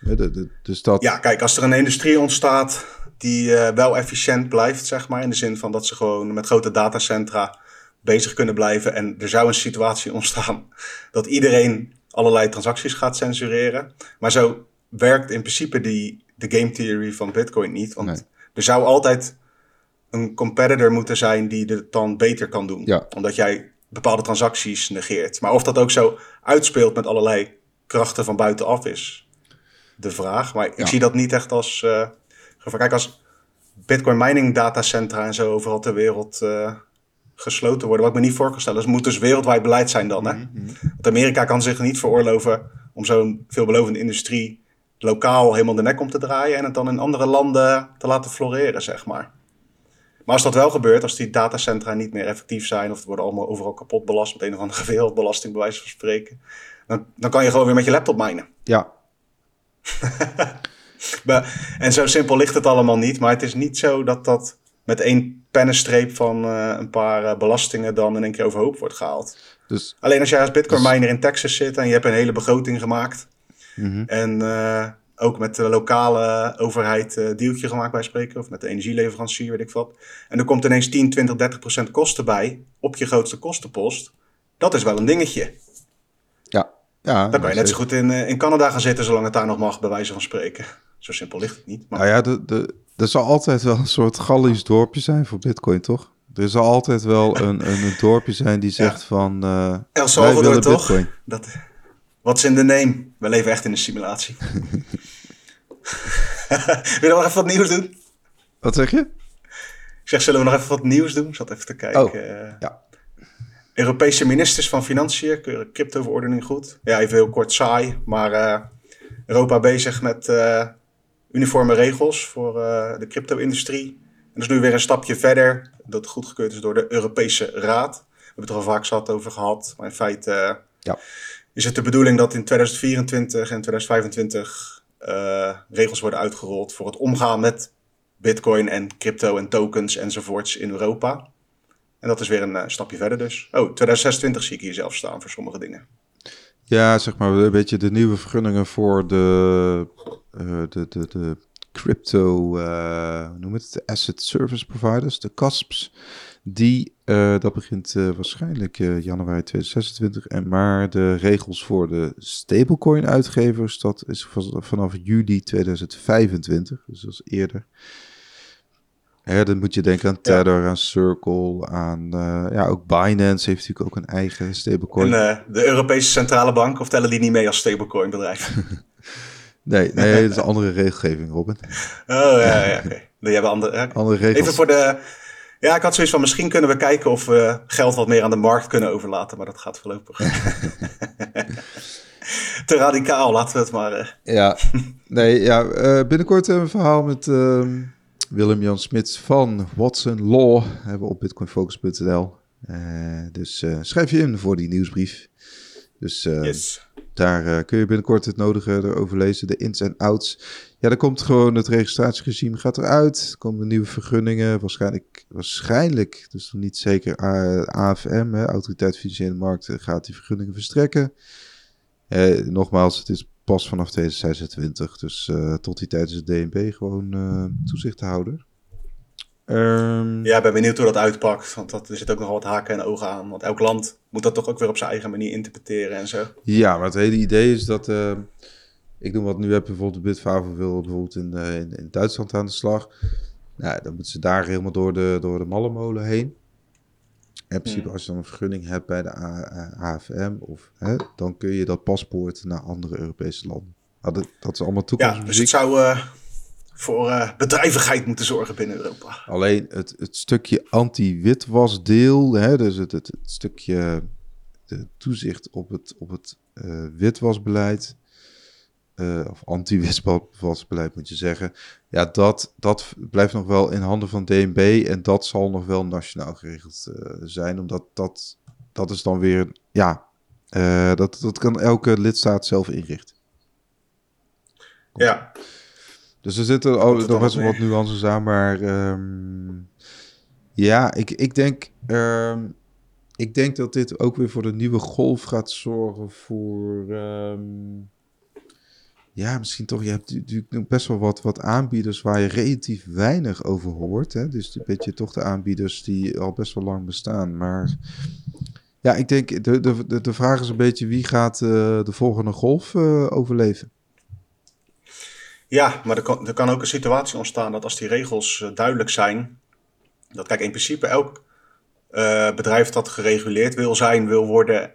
Ja, de, de, dus dat... ja, kijk, als er een industrie ontstaat die wel efficiënt blijft, zeg maar, in de zin van dat ze gewoon met grote datacentra bezig kunnen blijven. En er zou een situatie (laughs) ontstaan dat iedereen allerlei transacties gaat censureren. Maar zo werkt in principe die, de game theory van Bitcoin niet. Want er zou altijd een competitor moeten zijn die het dan beter kan doen. Ja. Omdat jij bepaalde transacties negeert. Maar of dat ook zo uitspeelt met allerlei krachten van buitenaf is de vraag. Maar ik zie dat niet echt als. Uh, kijk, als Bitcoin mining datacentra en zo overal ter wereld uh, gesloten worden. Wat ik me niet voor kan stellen. Dus het moet dus wereldwijd beleid zijn dan. Hè? Mhm, mhm. Want Amerika kan zich niet veroorloven om zo'n veelbelovende industrie lokaal helemaal de nek om te draaien en het dan in andere landen te laten floreren, zeg maar. Maar als dat wel gebeurt, als die datacentra niet meer effectief zijn of worden allemaal overal kapot belast met een of andere (laughs) wereldbelasting, bij wijze van spreken, dan, dan kan je gewoon weer met je laptop minen. Ja. (laughs) en zo simpel ligt het allemaal niet, maar het is niet zo dat dat met één pennenstreep van uh, een paar uh, belastingen dan in één keer overhoop wordt gehaald. Dus, Alleen als jij als bitcoin dus- miner in Texas zit en je hebt een hele begroting gemaakt mm-hmm. en uh, ook met de lokale overheid uh, deeltje gemaakt bij spreken of met de energieleverancier, weet ik wat. En er komt ineens 10, 20, 30 procent kosten bij op je grootste kostenpost. Dat is wel een dingetje. Ja. ja dan kan je net zo goed in, in Canada gaan zitten zolang het daar nog mag, bij wijze van spreken. Zo simpel ligt het niet. Maar... Nou ja, de, de, er zal altijd wel een soort Gallisch dorpje zijn voor Bitcoin, toch? Er zal altijd wel een, een, een dorpje zijn die zegt van. Uh, El Salvador, toch? Bitcoin. Dat, is in de name? We leven echt in een simulatie. (laughs) Wil je nog even wat nieuws doen? Wat zeg je? Ik zeg, zullen we nog even wat nieuws doen? Ik zat even te kijken. Oh, ja. Europese ministers van Financiën keuren crypto-verordening goed. Ja, even heel kort saai, maar uh, Europa bezig met uh, uniforme regels voor uh, de crypto-industrie. En dat is nu weer een stapje verder, dat goedgekeurd is door de Europese Raad. We hebben het er al vaak zat over gehad, maar in feite uh, ja. is het de bedoeling dat in 2024 en 2025 uh, regels worden uitgerold voor het omgaan met bitcoin en crypto en tokens enzovoorts in Europa. En dat is weer een stapje verder dus. Oh, 2026 zie ik hier zelf staan voor sommige dingen. Ja, zeg maar een beetje de nieuwe vergunningen voor de, uh, de, de, de crypto, uh, noem het, de asset service providers, de CASPs. Die, uh, dat begint waarschijnlijk januari 2026. En maar de regels voor de stablecoin uitgevers, dat is vanaf juli 2025. Dus dat is eerder. Ja, dan moet je denken aan Tether, aan Circle, aan ja, ook Binance heeft natuurlijk ook een eigen stablecoin. En de Europese Centrale Bank, of tellen die niet mee als stablecoin bedrijf? (laughs) nee, (laughs) nee, dat is een andere regelgeving, Robin. Oh ja, ja oké. Die hebben andere, andere regels. Even voor de... Ja, ik had zoiets van, misschien kunnen we kijken of we geld wat meer aan de markt kunnen overlaten, maar dat gaat voorlopig. (laughs) Te radicaal, laten we het maar... Uh... Ja, nee, ja, binnenkort een verhaal met... Ehm, Willem-Jan Smits van Watson Law hebben we op bitcoinfocus.nl. Uh, dus uh, schrijf je in voor die nieuwsbrief. Dus uh, yes. Daar kun je binnenkort het nodige erover lezen, de ins en outs. ja, dan komt gewoon het registratieregime gaat eruit. Er komen nieuwe vergunningen. Waarschijnlijk, waarschijnlijk dus nog niet zeker AFM, hè, Autoriteit Financiële Markten, gaat die vergunningen verstrekken. Eh, nogmaals, het is pas vanaf 2026. Dus uh, tot die tijd is het DNB gewoon toezichthouder. Um, ja, ik ben benieuwd hoe dat uitpakt. Want dat, er zit ook nog wat haken en ogen aan. Want elk land moet dat toch ook weer op zijn eigen manier interpreteren en zo. Ja, maar het hele idee is dat... Uh, ik noem wat nu heb bijvoorbeeld de Bitfavo wil bijvoorbeeld in, in, in, Duitsland aan de slag. Nou, dan moeten ze daar helemaal door de, door de mallenmolen heen. In principe, hmm. als je dan een vergunning hebt bij de AFM, of, hè, dan kun je dat paspoort naar andere Europese landen. dat, dat is allemaal toekomst. Ja, dus het zou uh, voor uh, bedrijvigheid moeten zorgen binnen Europa. Alleen het, het stukje anti-witwasdeel, hè, dus het, het, het, stukje de toezicht op het, op het uh, witwasbeleid, uh, of anti-witwasbeleid moet je zeggen. Ja, dat, dat blijft nog wel in handen van DNB en dat zal nog wel nationaal geregeld zijn, omdat dat, dat is dan weer, ja, dat, dat kan elke lidstaat zelf inrichten. Ja. Dus er zitten oh, nog best wel wat nuances aan, maar um, ja, ik, ik denk... Um, ik denk dat dit ook weer voor de nieuwe golf gaat zorgen voor... Um, ja, misschien toch, je hebt natuurlijk best wel wat, wat aanbieders waar je relatief weinig over hoort. Hè? Dus een beetje toch de aanbieders die al best wel lang bestaan. Maar ja, ik denk, de, de, de vraag is een beetje wie gaat uh, de volgende golf uh, overleven? Ja, maar er kan, er kan ook een situatie ontstaan dat als die regels uh, duidelijk zijn, dat kijk, in principe elk bedrijf dat gereguleerd wil zijn, wil worden,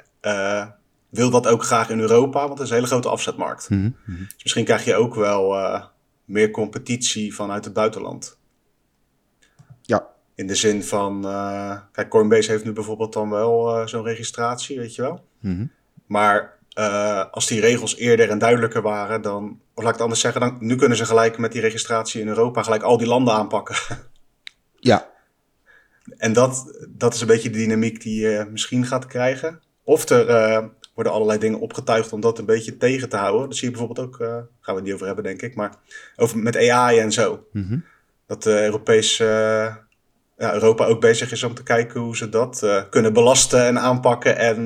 wil dat ook graag in Europa, want het is een hele grote afzetmarkt. Mhm, mhm. Dus misschien krijg je ook wel meer competitie vanuit het buitenland. Ja. In de zin van, kijk, Coinbase heeft nu bijvoorbeeld dan wel zo'n registratie, weet je wel. Mm Maar als die regels eerder en duidelijker waren, dan, of laat ik het anders zeggen, dan, nu kunnen ze gelijk met die registratie in Europa gelijk al die landen aanpakken. (laughs) Ja. En dat, dat is een beetje de dynamiek die je misschien gaat krijgen. Of er worden allerlei dingen opgetuigd om dat een beetje tegen te houden. Dat zie je bijvoorbeeld ook, uh, gaan we het niet over hebben denk ik, maar over met AI en zo. Mhm. Dat Europees, uh, ja, Europa ook bezig is om te kijken hoe ze dat kunnen belasten en aanpakken en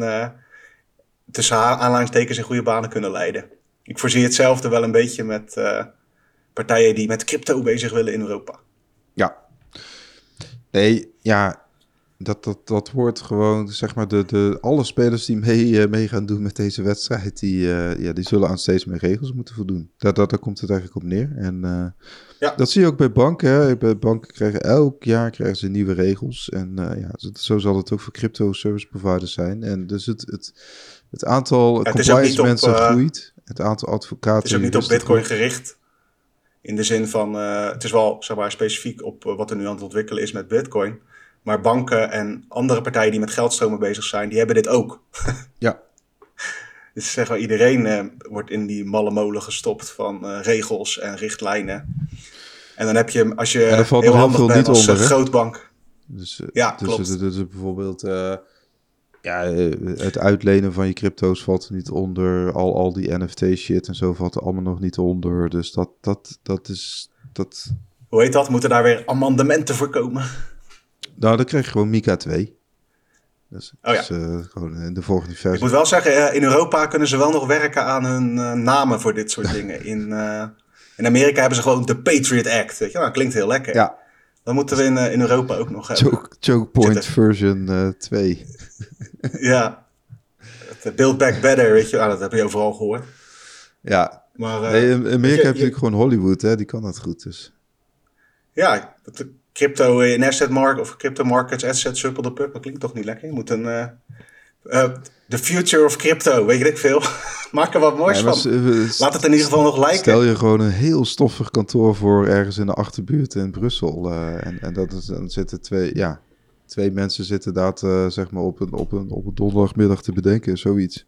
tussen aanleidingstekens in goede banen kunnen leiden. Ik voorzie hetzelfde wel een beetje met partijen die met crypto bezig willen in Europa. Ja. Nee, ja, dat, dat, dat wordt gewoon, zeg maar, de, de, alle spelers die mee, uh, mee gaan doen met deze wedstrijd, die, uh, ja, die zullen aan steeds meer regels moeten voldoen. Dat, dat, daar komt het eigenlijk op neer. En uh, ja. dat zie je ook bij banken. Hè. Bij banken krijgen elk jaar krijgen ze nieuwe regels. En ja, zo zal het ook voor crypto service providers zijn. En dus het, het, het aantal ja, compliance mensen groeit. Het aantal advocaten. Het is ook niet op Bitcoin gericht. In de zin van, het is wel zeg maar, specifiek op wat er nu aan het ontwikkelen is met Bitcoin. Maar banken en andere partijen die met geldstromen bezig zijn, die hebben dit ook. (laughs) ja. Dus zeg maar, iedereen uh, wordt in die malle molen gestopt van regels en richtlijnen. En dan heb je, als je ja, valt heel handig bent niet als onder, grootbank. Dus, ja, dus, klopt. Dus, dus bijvoorbeeld ja, het uitlenen van je crypto's valt er niet onder. Al, al die NFT shit en zo valt er allemaal nog niet onder. Dus dat, dat, dat is... Dat... Hoe heet dat? Moeten daar weer amendementen voor komen? Nou, dan krijg je gewoon Mika 2. Dus, oh ja. Dus, uh, gewoon in de volgende versie. Ik moet wel zeggen, in Europa kunnen ze wel nog werken aan hun uh, namen voor dit soort (laughs) dingen. In, uh, in Amerika hebben ze gewoon de Patriot Act. Weet je? Nou, klinkt heel lekker. Ja. Dan moeten we in, in Europa ook nog hebben. Choke, choke Point version 2. (laughs) ja. Build Back Better, weet je. Ah, dat heb je overal gehoord. Ja. Maar, nee, in Amerika heb je, je gewoon Hollywood, hè. Die kan dat goed, dus. Ja, dat, crypto in asset market of crypto markets, asset triple the pup. Dat klinkt toch niet lekker? Je moet een. Uh, uh, the future of crypto, weet ik veel. (laughs) Maak er wat moois van. Laat het in ieder geval nog lijken. Stel je gewoon een heel stoffig kantoor voor ergens in de achterbuurt in Brussel. en, en dat is, dan zitten twee, ja, twee mensen zitten daar zeg maar op een, op, een, op een donderdagmiddag te bedenken, zoiets.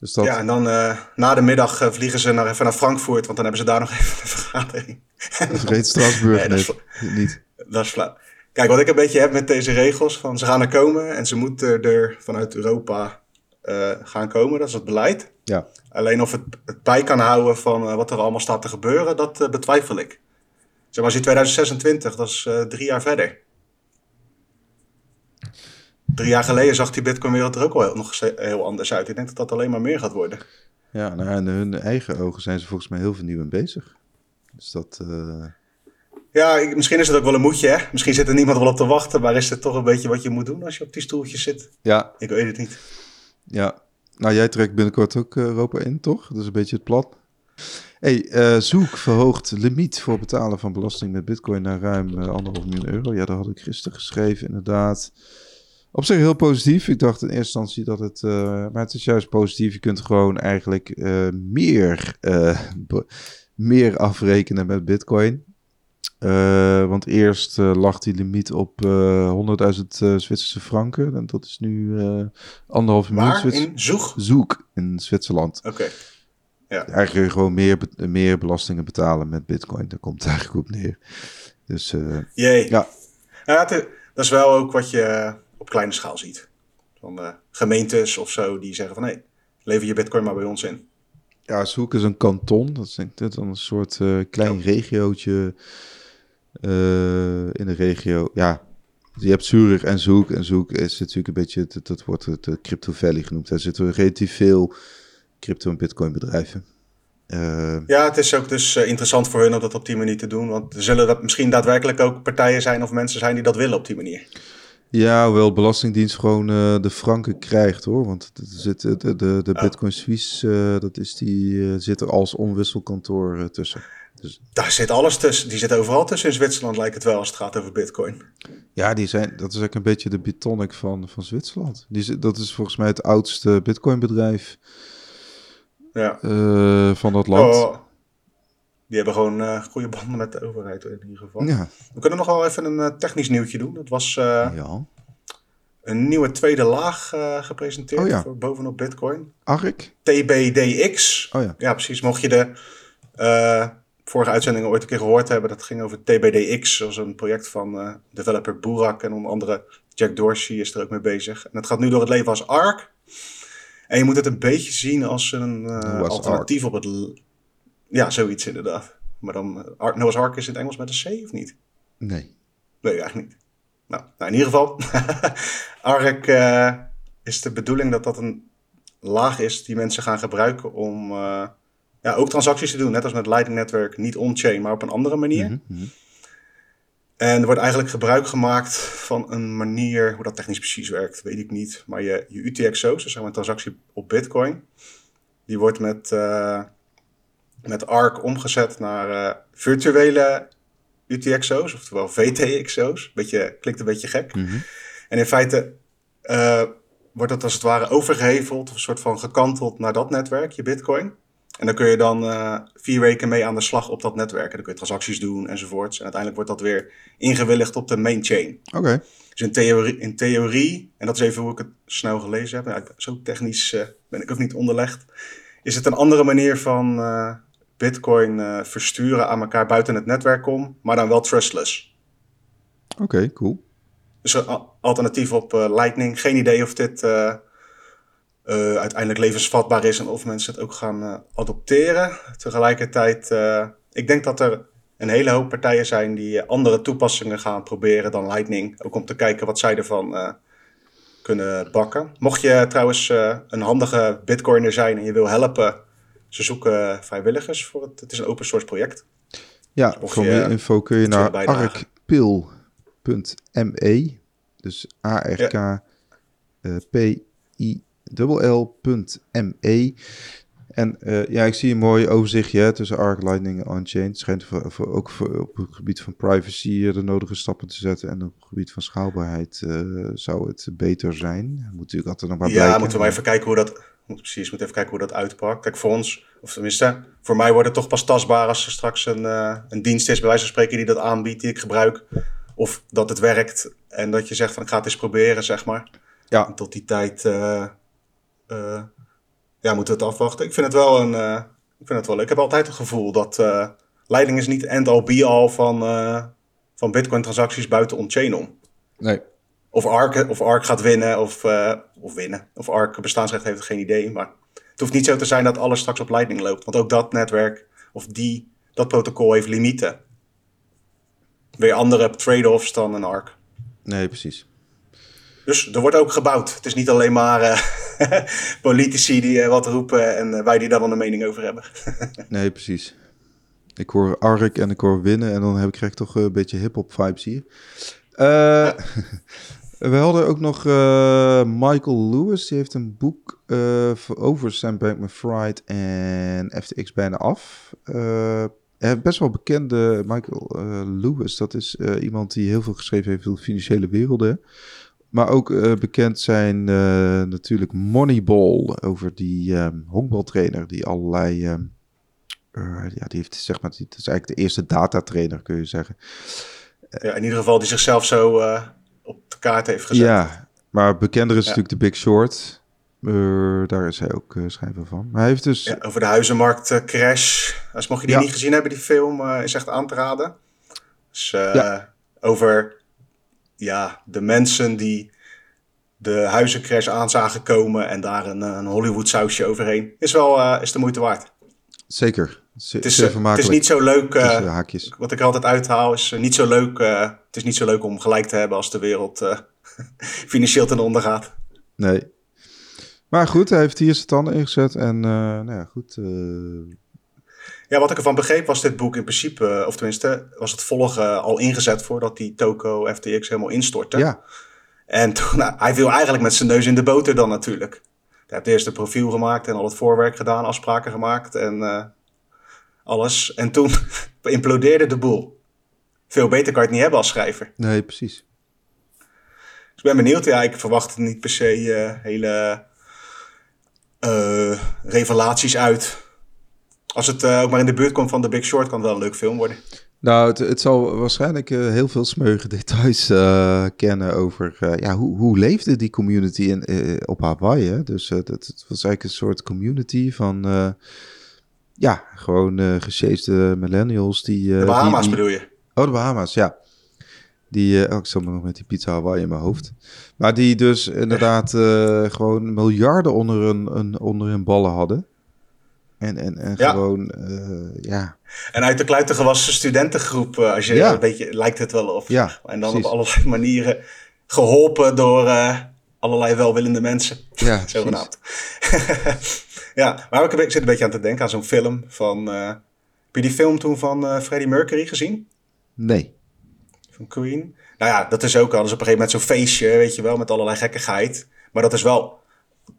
Dus dat... Ja, en dan uh, na de middag uh, vliegen ze naar, even naar Frankfurt, want dan hebben ze daar nog (laughs) even een vergadering. Vergeet Strasbourg nee, niet dat is flauw. Kijk, wat ik een beetje heb met deze regels, van ze gaan er komen en ze moeten er vanuit Europa gaan komen. Dat is het beleid. Ja. Alleen of het, het bij kan houden van wat er allemaal staat te gebeuren, dat betwijfel ik. Zeg maar, als je 2026, dat is drie jaar verder. Drie jaar geleden zag die Bitcoin-wereld er ook wel nog heel anders uit. Ik denk dat dat alleen maar meer gaat worden. Ja, nou, in hun eigen ogen zijn ze volgens mij heel vernieuwend bezig. Dus dat. Uh... Ja, misschien is het ook wel een moedje, hè? Misschien zit er niemand wel op te wachten, maar is het toch een beetje wat je moet doen als je op die stoeltjes zit? Ja. Ik weet het niet. Ja. Nou, jij trekt binnenkort ook uh, Europa in, toch? Dat is een beetje het plan. Hey, uh, Zoek verhoogt limiet voor betalen van belasting met bitcoin naar ruim anderhalf miljoen euro. Ja, dat had ik gisteren geschreven, inderdaad. Op zich heel positief. Ik dacht in eerste instantie dat het. Uh, maar het is juist positief. Je kunt gewoon eigenlijk uh, meer, (laughs) uh, meer afrekenen met Bitcoin. want eerst lag die limiet op 100.000 Zwitserse franken. En dat is nu anderhalf miljoen. Waar? In Zoek? Zoek in Zwitserland. Oké. Ja. Eigenlijk gewoon meer, meer belastingen betalen met Bitcoin. Daar komt het eigenlijk op neer. Dus. Jee. Ja. ja dat is wel ook wat je op kleine schaal ziet. Van uh, gemeentes of zo die zeggen van hé, hey, lever je bitcoin maar bij ons in. Ja, Zoek is een kanton. Dat is denk ik dan een soort uh, klein regiootje uh, in de regio. Ja, je hebt Zurich en Zoek. En Zoek is natuurlijk een beetje, dat, dat wordt de Crypto Valley genoemd. Daar zitten relatief veel crypto- en bitcoin bedrijven. Uh, ja, het is ook dus interessant voor hun om dat op die manier te doen. Want er zullen dat misschien daadwerkelijk ook partijen zijn of mensen zijn die dat willen op die manier. Ja, wel Belastingdienst gewoon uh, de franken krijgt hoor. Want zit, de, de, de Bitcoin Suisse, uh, dat is die, uh, zit er als onwisselkantoor tussen. Dus... Daar zit alles tussen. Die zit overal tussen in Zwitserland, lijkt het wel, als het gaat over Bitcoin. Ja, die zijn, dat is eigenlijk een beetje de Bitonic van, van Zwitserland. Die, dat is volgens mij het oudste Bitcoin-bedrijf ja. van dat land. Oh. Die hebben gewoon uh, goede banden met de overheid in ieder geval. Ja. We kunnen nog wel even een uh, technisch nieuwtje doen. Dat was uh, ja. een nieuwe tweede laag gepresenteerd oh, ja. voor bovenop Bitcoin. ARC? TBDX. Oh ja. Ja, precies. Mocht je de vorige uitzendingen ooit een keer gehoord hebben, dat ging over TBDX. Dat was een project van developer Burak en onder andere Jack Dorsey is er ook mee bezig. En het gaat nu door het leven als ARC. En je moet het een beetje zien als een alternatief op het ja, zoiets inderdaad. Maar dan, uh, Noah's Ark is in het Engels met een C of niet? Nee. Nee, eigenlijk niet. Nou, nou in ieder geval, (laughs) Ark uh, is de bedoeling dat dat een laag is die mensen gaan gebruiken om uh, ja, ook transacties te doen. Net als met Lightning Network, niet on-chain, maar op een andere manier. Mm -hmm. En er wordt eigenlijk gebruik gemaakt van een manier, hoe dat technisch precies werkt, weet ik niet. Maar je, je UTXO's, dus zeg maar een transactie op Bitcoin, die wordt met met ARC omgezet naar uh, virtuele UTXO's, oftewel VTXO's. Beetje, klinkt een beetje gek. Mm -hmm. En in feite uh, wordt dat als het ware overgeheveld, of een soort van gekanteld naar dat netwerk, je Bitcoin. En dan kun je dan uh, vier weken mee aan de slag op dat netwerk. En dan kun je transacties doen enzovoorts. En uiteindelijk wordt dat weer ingewilligd op de main chain. Oké. Okay. Dus in theorie, in theorie, en dat is even hoe ik het snel gelezen heb. Nou, zo technisch uh, ben ik ook niet onderlegd. Is het een andere manier van uh, Bitcoin uh, versturen aan elkaar buiten het netwerk om, maar dan wel trustless. Oké, okay, cool. Dus een alternatief op uh, Lightning. Geen idee of dit uh, uiteindelijk levensvatbaar is en of mensen het ook gaan adopteren. Tegelijkertijd, ik denk dat er een hele hoop partijen zijn die andere toepassingen gaan proberen dan Lightning. Ook om te kijken wat zij ervan kunnen bakken. Mocht je trouwens een handige bitcoiner zijn en je wil helpen ze zoeken vrijwilligers voor het. Het is een open source project. Ja, dus voor meer info kun je naar arkpil.me. Dus A-R-K-P-I-L-L.me. En uh, ja, ik zie een mooi overzichtje hè, tussen Arc, Lightning en On-Chain. Het schijnt voor, voor, ook voor, op het gebied van privacy de nodige stappen te zetten. En op het gebied van schaalbaarheid uh, zou het beter zijn. Moet natuurlijk altijd nog maar blijken. Ja, moeten we maar even kijken hoe dat moet precies, moet even kijken hoe dat uitpakt. Kijk, voor ons, of tenminste, voor mij wordt het toch pas tastbaar als er straks een, uh, een dienst is, bij wijze van spreken, die dat aanbiedt, die ik gebruik. Of dat het werkt en dat je zegt van ik ga het eens proberen, zeg maar. Ja. En tot die tijd uh, uh, ja, moeten we het afwachten. Ik vind het wel een, ik vind het wel leuk. Ik heb altijd het gevoel dat leiding is niet end all be all van, van bitcoin transacties buiten on-chain om. Nee. Of Ark, of Ark gaat winnen of, of winnen. Of Ark bestaansrecht heeft, geen idee. Maar het hoeft niet zo te zijn dat alles straks op Lightning loopt. Want ook dat netwerk of die, dat protocol heeft limieten. Weer andere trade-offs dan een ARC. Nee, precies. Dus er wordt ook gebouwd. Het is niet alleen maar uh, (laughs) politici die uh, wat roepen en wij die daar dan een mening over hebben. (laughs) nee, precies. Ik hoor ARC en ik hoor winnen en dan heb ik, krijg ik toch een beetje hip-hop vibes hier. Ja. (laughs) We hadden ook nog Michael Lewis, die heeft een boek over Sam Bankman-Fried en FTX bijna af. best wel bekende Michael Lewis, dat is iemand die heel veel geschreven heeft over financiële werelden. Maar ook bekend zijn natuurlijk Moneyball over die um, honkbaltrainer die allerlei, um, ja, die heeft zeg maar, dat is eigenlijk de eerste datatrainer kun je zeggen. Ja, in ieder geval die zichzelf zo op de kaart heeft gezet. Ja, maar bekender is ja. natuurlijk de Big Short. daar is hij ook schrijver van. Maar hij heeft dus... Ja, over de huizenmarkt crash. Als mocht je die niet gezien hebben, die film, is echt aan te raden. Dus over ja, de mensen die de huizencrash aan zagen komen en daar een, een Hollywood sausje overheen, is wel uh, is de moeite waard. Zeker. Het, is, het is niet zo leuk. Uh, wat ik altijd uithaal is uh, niet zo leuk. het is niet zo leuk om gelijk te hebben als de wereld (laughs) financieel ten onder gaat. Nee. Maar goed, hij heeft hier zijn tanden ingezet en nou ja, goed. Ja, wat ik ervan begreep was dit boek in principe, of tenminste, was het volgen al ingezet voordat die Toko FTX helemaal instortte. Ja. En toen, nou, hij viel eigenlijk met zijn neus in de boter dan natuurlijk. Hij heeft eerst een profiel gemaakt en al het voorwerk gedaan, afspraken gemaakt en alles. En toen (laughs) implodeerde de boel. Veel beter kan je het niet hebben als schrijver. Nee, precies. Dus ik ben benieuwd. Ja, ik verwacht niet per se uh, hele uh, revelaties uit als het uh, ook maar in de buurt komt van The Big Short, kan het wel een leuk film worden. Nou, het, het zal waarschijnlijk uh, heel veel smeuïge (laughs) details uh, kennen over ja, hoe, hoe leefde die community in, op Hawaii. Hè? Dus het, was eigenlijk een soort community van ja, gewoon uh, millennials die... de Bahama's die, die... bedoel je? Oh, de Bahama's, ja. Die, oh, ik zat nog met die pizza Hawaii in mijn hoofd. Maar die dus inderdaad gewoon miljarden onder hun, een, onder hun ballen hadden. En, en, en ja. gewoon, uh, ja. En uit de kluiten gewassen studentengroep, uh, als je ja. een beetje, lijkt het wel of. Ja, en dan precies. op allerlei (laughs) manieren geholpen door uh, allerlei welwillende mensen. Ja, (laughs) zogenaamd. (laughs) ja, maar ik zit een beetje aan te denken aan zo'n film van... heb je die film toen van Freddie Mercury gezien? Nee. Van Queen? Nou ja, dat is ook al. Dus op een gegeven moment zo'n feestje, weet je wel, met allerlei gekkigheid. Maar dat is wel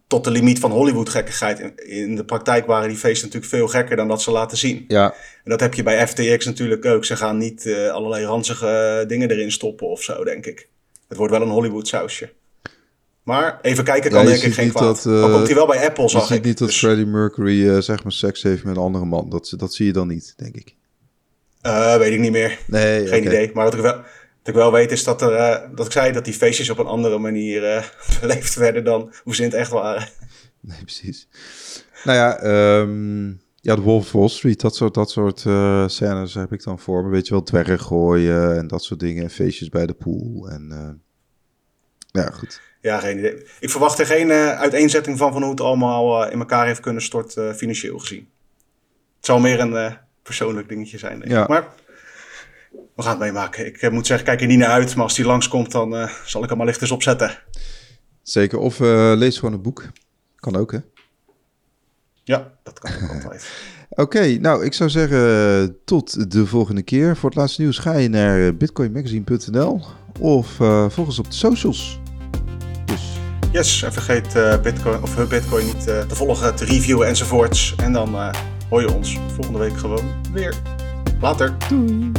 tot de limiet van Hollywood gekkigheid. In, in, de praktijk waren die feesten natuurlijk veel gekker dan dat ze laten zien. Ja. En dat heb je bij FTX natuurlijk ook. Ze gaan niet uh, allerlei ranzige dingen erin stoppen of zo, denk ik. Het wordt wel een Hollywood sausje. Maar even kijken kan ja, denk ik geen kwaad. Dat, uh, dan komt hij wel bij Apple, zag je ziet niet dat dus... Freddie Mercury uh, zeg maar seks heeft met een andere man. Dat, dat zie je dan niet, denk ik. weet ik niet meer. Nee, Geen okay. idee. Maar wat ik wel ik wel weet is dat, er, dat ik zei dat die feestjes op een andere manier (laughs) beleefd werden dan hoe ze in het echt waren. Nee, precies. Nou ja, um, ja de Wolf of Wall Street, dat soort, dat soort scènes heb ik dan voor me. Weet je wel, dwergen gooien en dat soort dingen. En feestjes bij de pool. En ja, goed. Ja, geen idee. Ik verwacht er geen uiteenzetting van van hoe het allemaal in elkaar heeft kunnen storten financieel gezien. Het zal meer een persoonlijk dingetje zijn. Denk ik. Ja. Maar we gaan het meemaken. Ik uh, moet zeggen, kijk er niet naar uit. Maar als die langskomt, dan uh, zal ik hem maar licht eens opzetten. Zeker. Of uh, lees gewoon een boek. Kan ook, hè? Ja, dat kan ook altijd. (laughs) Oké, okay, nou, ik zou zeggen tot de volgende keer. Voor het laatste nieuws ga je naar bitcoinmagazine.nl of volg ons op de socials. Yes, en vergeet Bitcoin of Bitcoin niet te volgen, te reviewen enzovoorts. En dan hoor je ons volgende week gewoon weer. Later. Doei.